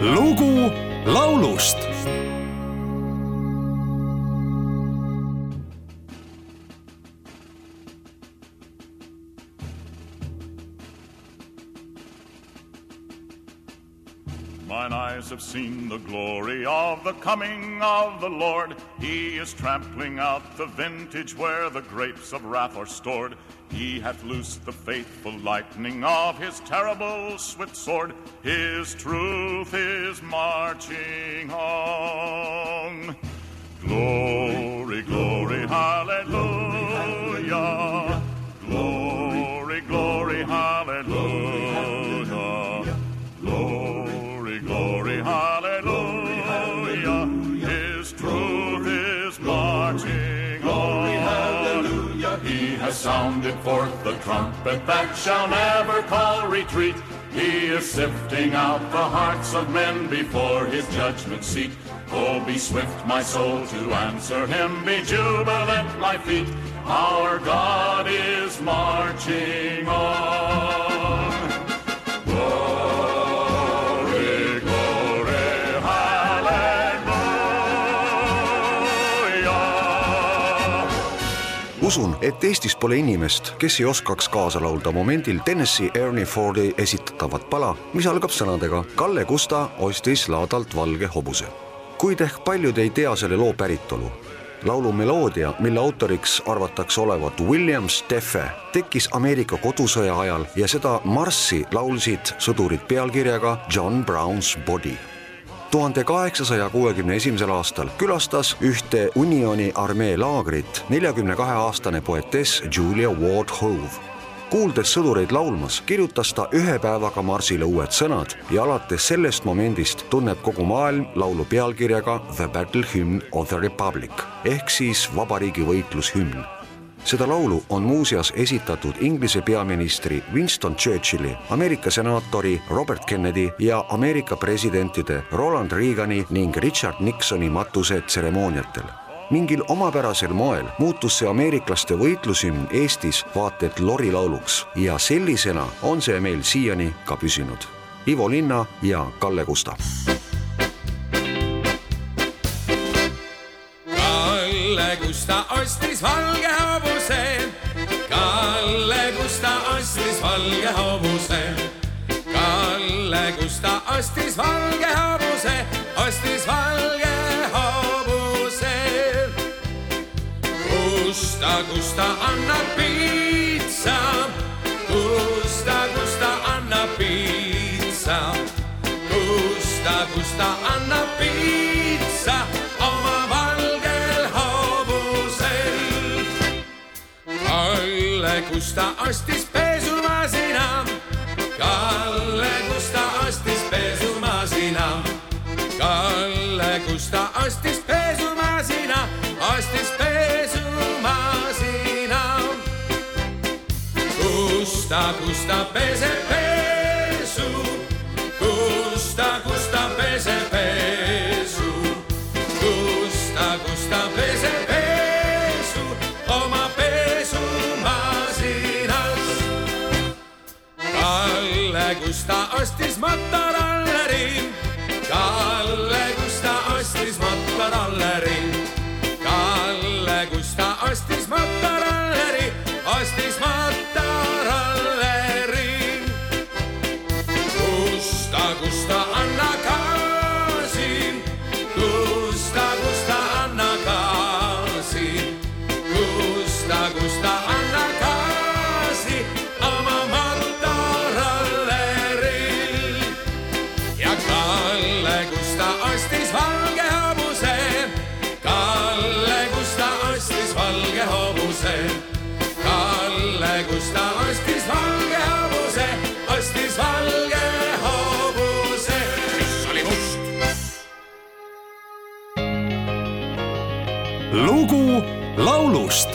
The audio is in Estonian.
lugu laulust Mine eyes have seen the glory of the coming of the Lord. He is trampling out the vintage where the grapes of wrath are stored. He hath loosed the faithful lightning of his terrible swift sword. His truth is marching on. Glory, glory, hallelujah. Glory, glory, hallelujah. Marching on. He has sounded forth the trumpet that shall never call retreat. He is sifting out the hearts of men before his judgment seat. Oh, be swift, my soul, to answer him. Be jubilant, my feet. Our God is marching usun, et Eestis pole inimest, kes ei oskaks kaasa laulda momendil Tennessee Ernie Fordi esitatavat pala, mis algab sõnadega Kalle Kusta ostis laadalt valge hobuse. kuid ehk paljud ei tea selle loo päritolu. laulu meloodia, mille autoriks arvatakse olevat William Steffe, tekkis Ameerika kodusõja ajal ja seda marssi laulsid sõdurid pealkirjaga John Brown's Body tuhande kaheksasaja kuuekümne esimesel aastal külastas ühte Unioni armee laagrit neljakümne kahe aastane poetess Julia Ward Howe. kuuldes sõdureid laulmas, kirjutas ta ühe päevaga marsile uued sõnad ja alates sellest momendist tunneb kogu maailm laulu pealkirjaga The Battle Hymn of the Republic ehk siis vabariigi võitlushümn seda laulu on muuseas esitatud Inglise peaministri Winston Churchilli, Ameerika senaatori Robert Kennedy ja Ameerika presidentide Ronald Reagani ning Richard Nixoni matusetseremooniatel. mingil omapärasel moel muutus see ameeriklaste võitlushümn Eestis vaata et lorilauluks ja sellisena on see meil siiani ka püsinud. Ivo Linna ja Kalle Kusta Kalle Gusta ostis valge hobuse. Kalle Gusta ostis valge hobuse. Kalle Gusta ostis valge hobuse, ostis valge hobuse. Gusta, Gusta annab piitsa. Gusta, Gusta annab piitsa. Gusta, Gusta annab Kalle Gusta ostis pesumasina. Kalle Gusta ostis pesumasina. Kalle Gusta ostis pesumasina, ostis pesumasina. Gusta, Gusta peseb pesu. Gusta, Gusta peseb pesu. Kalle Gusta ostis motorolleri. Kalle Gusta ostis motorolleri. Kalle Gusta ostis valge hobuse, ostis valge hobuse, mis oli must. lugu laulust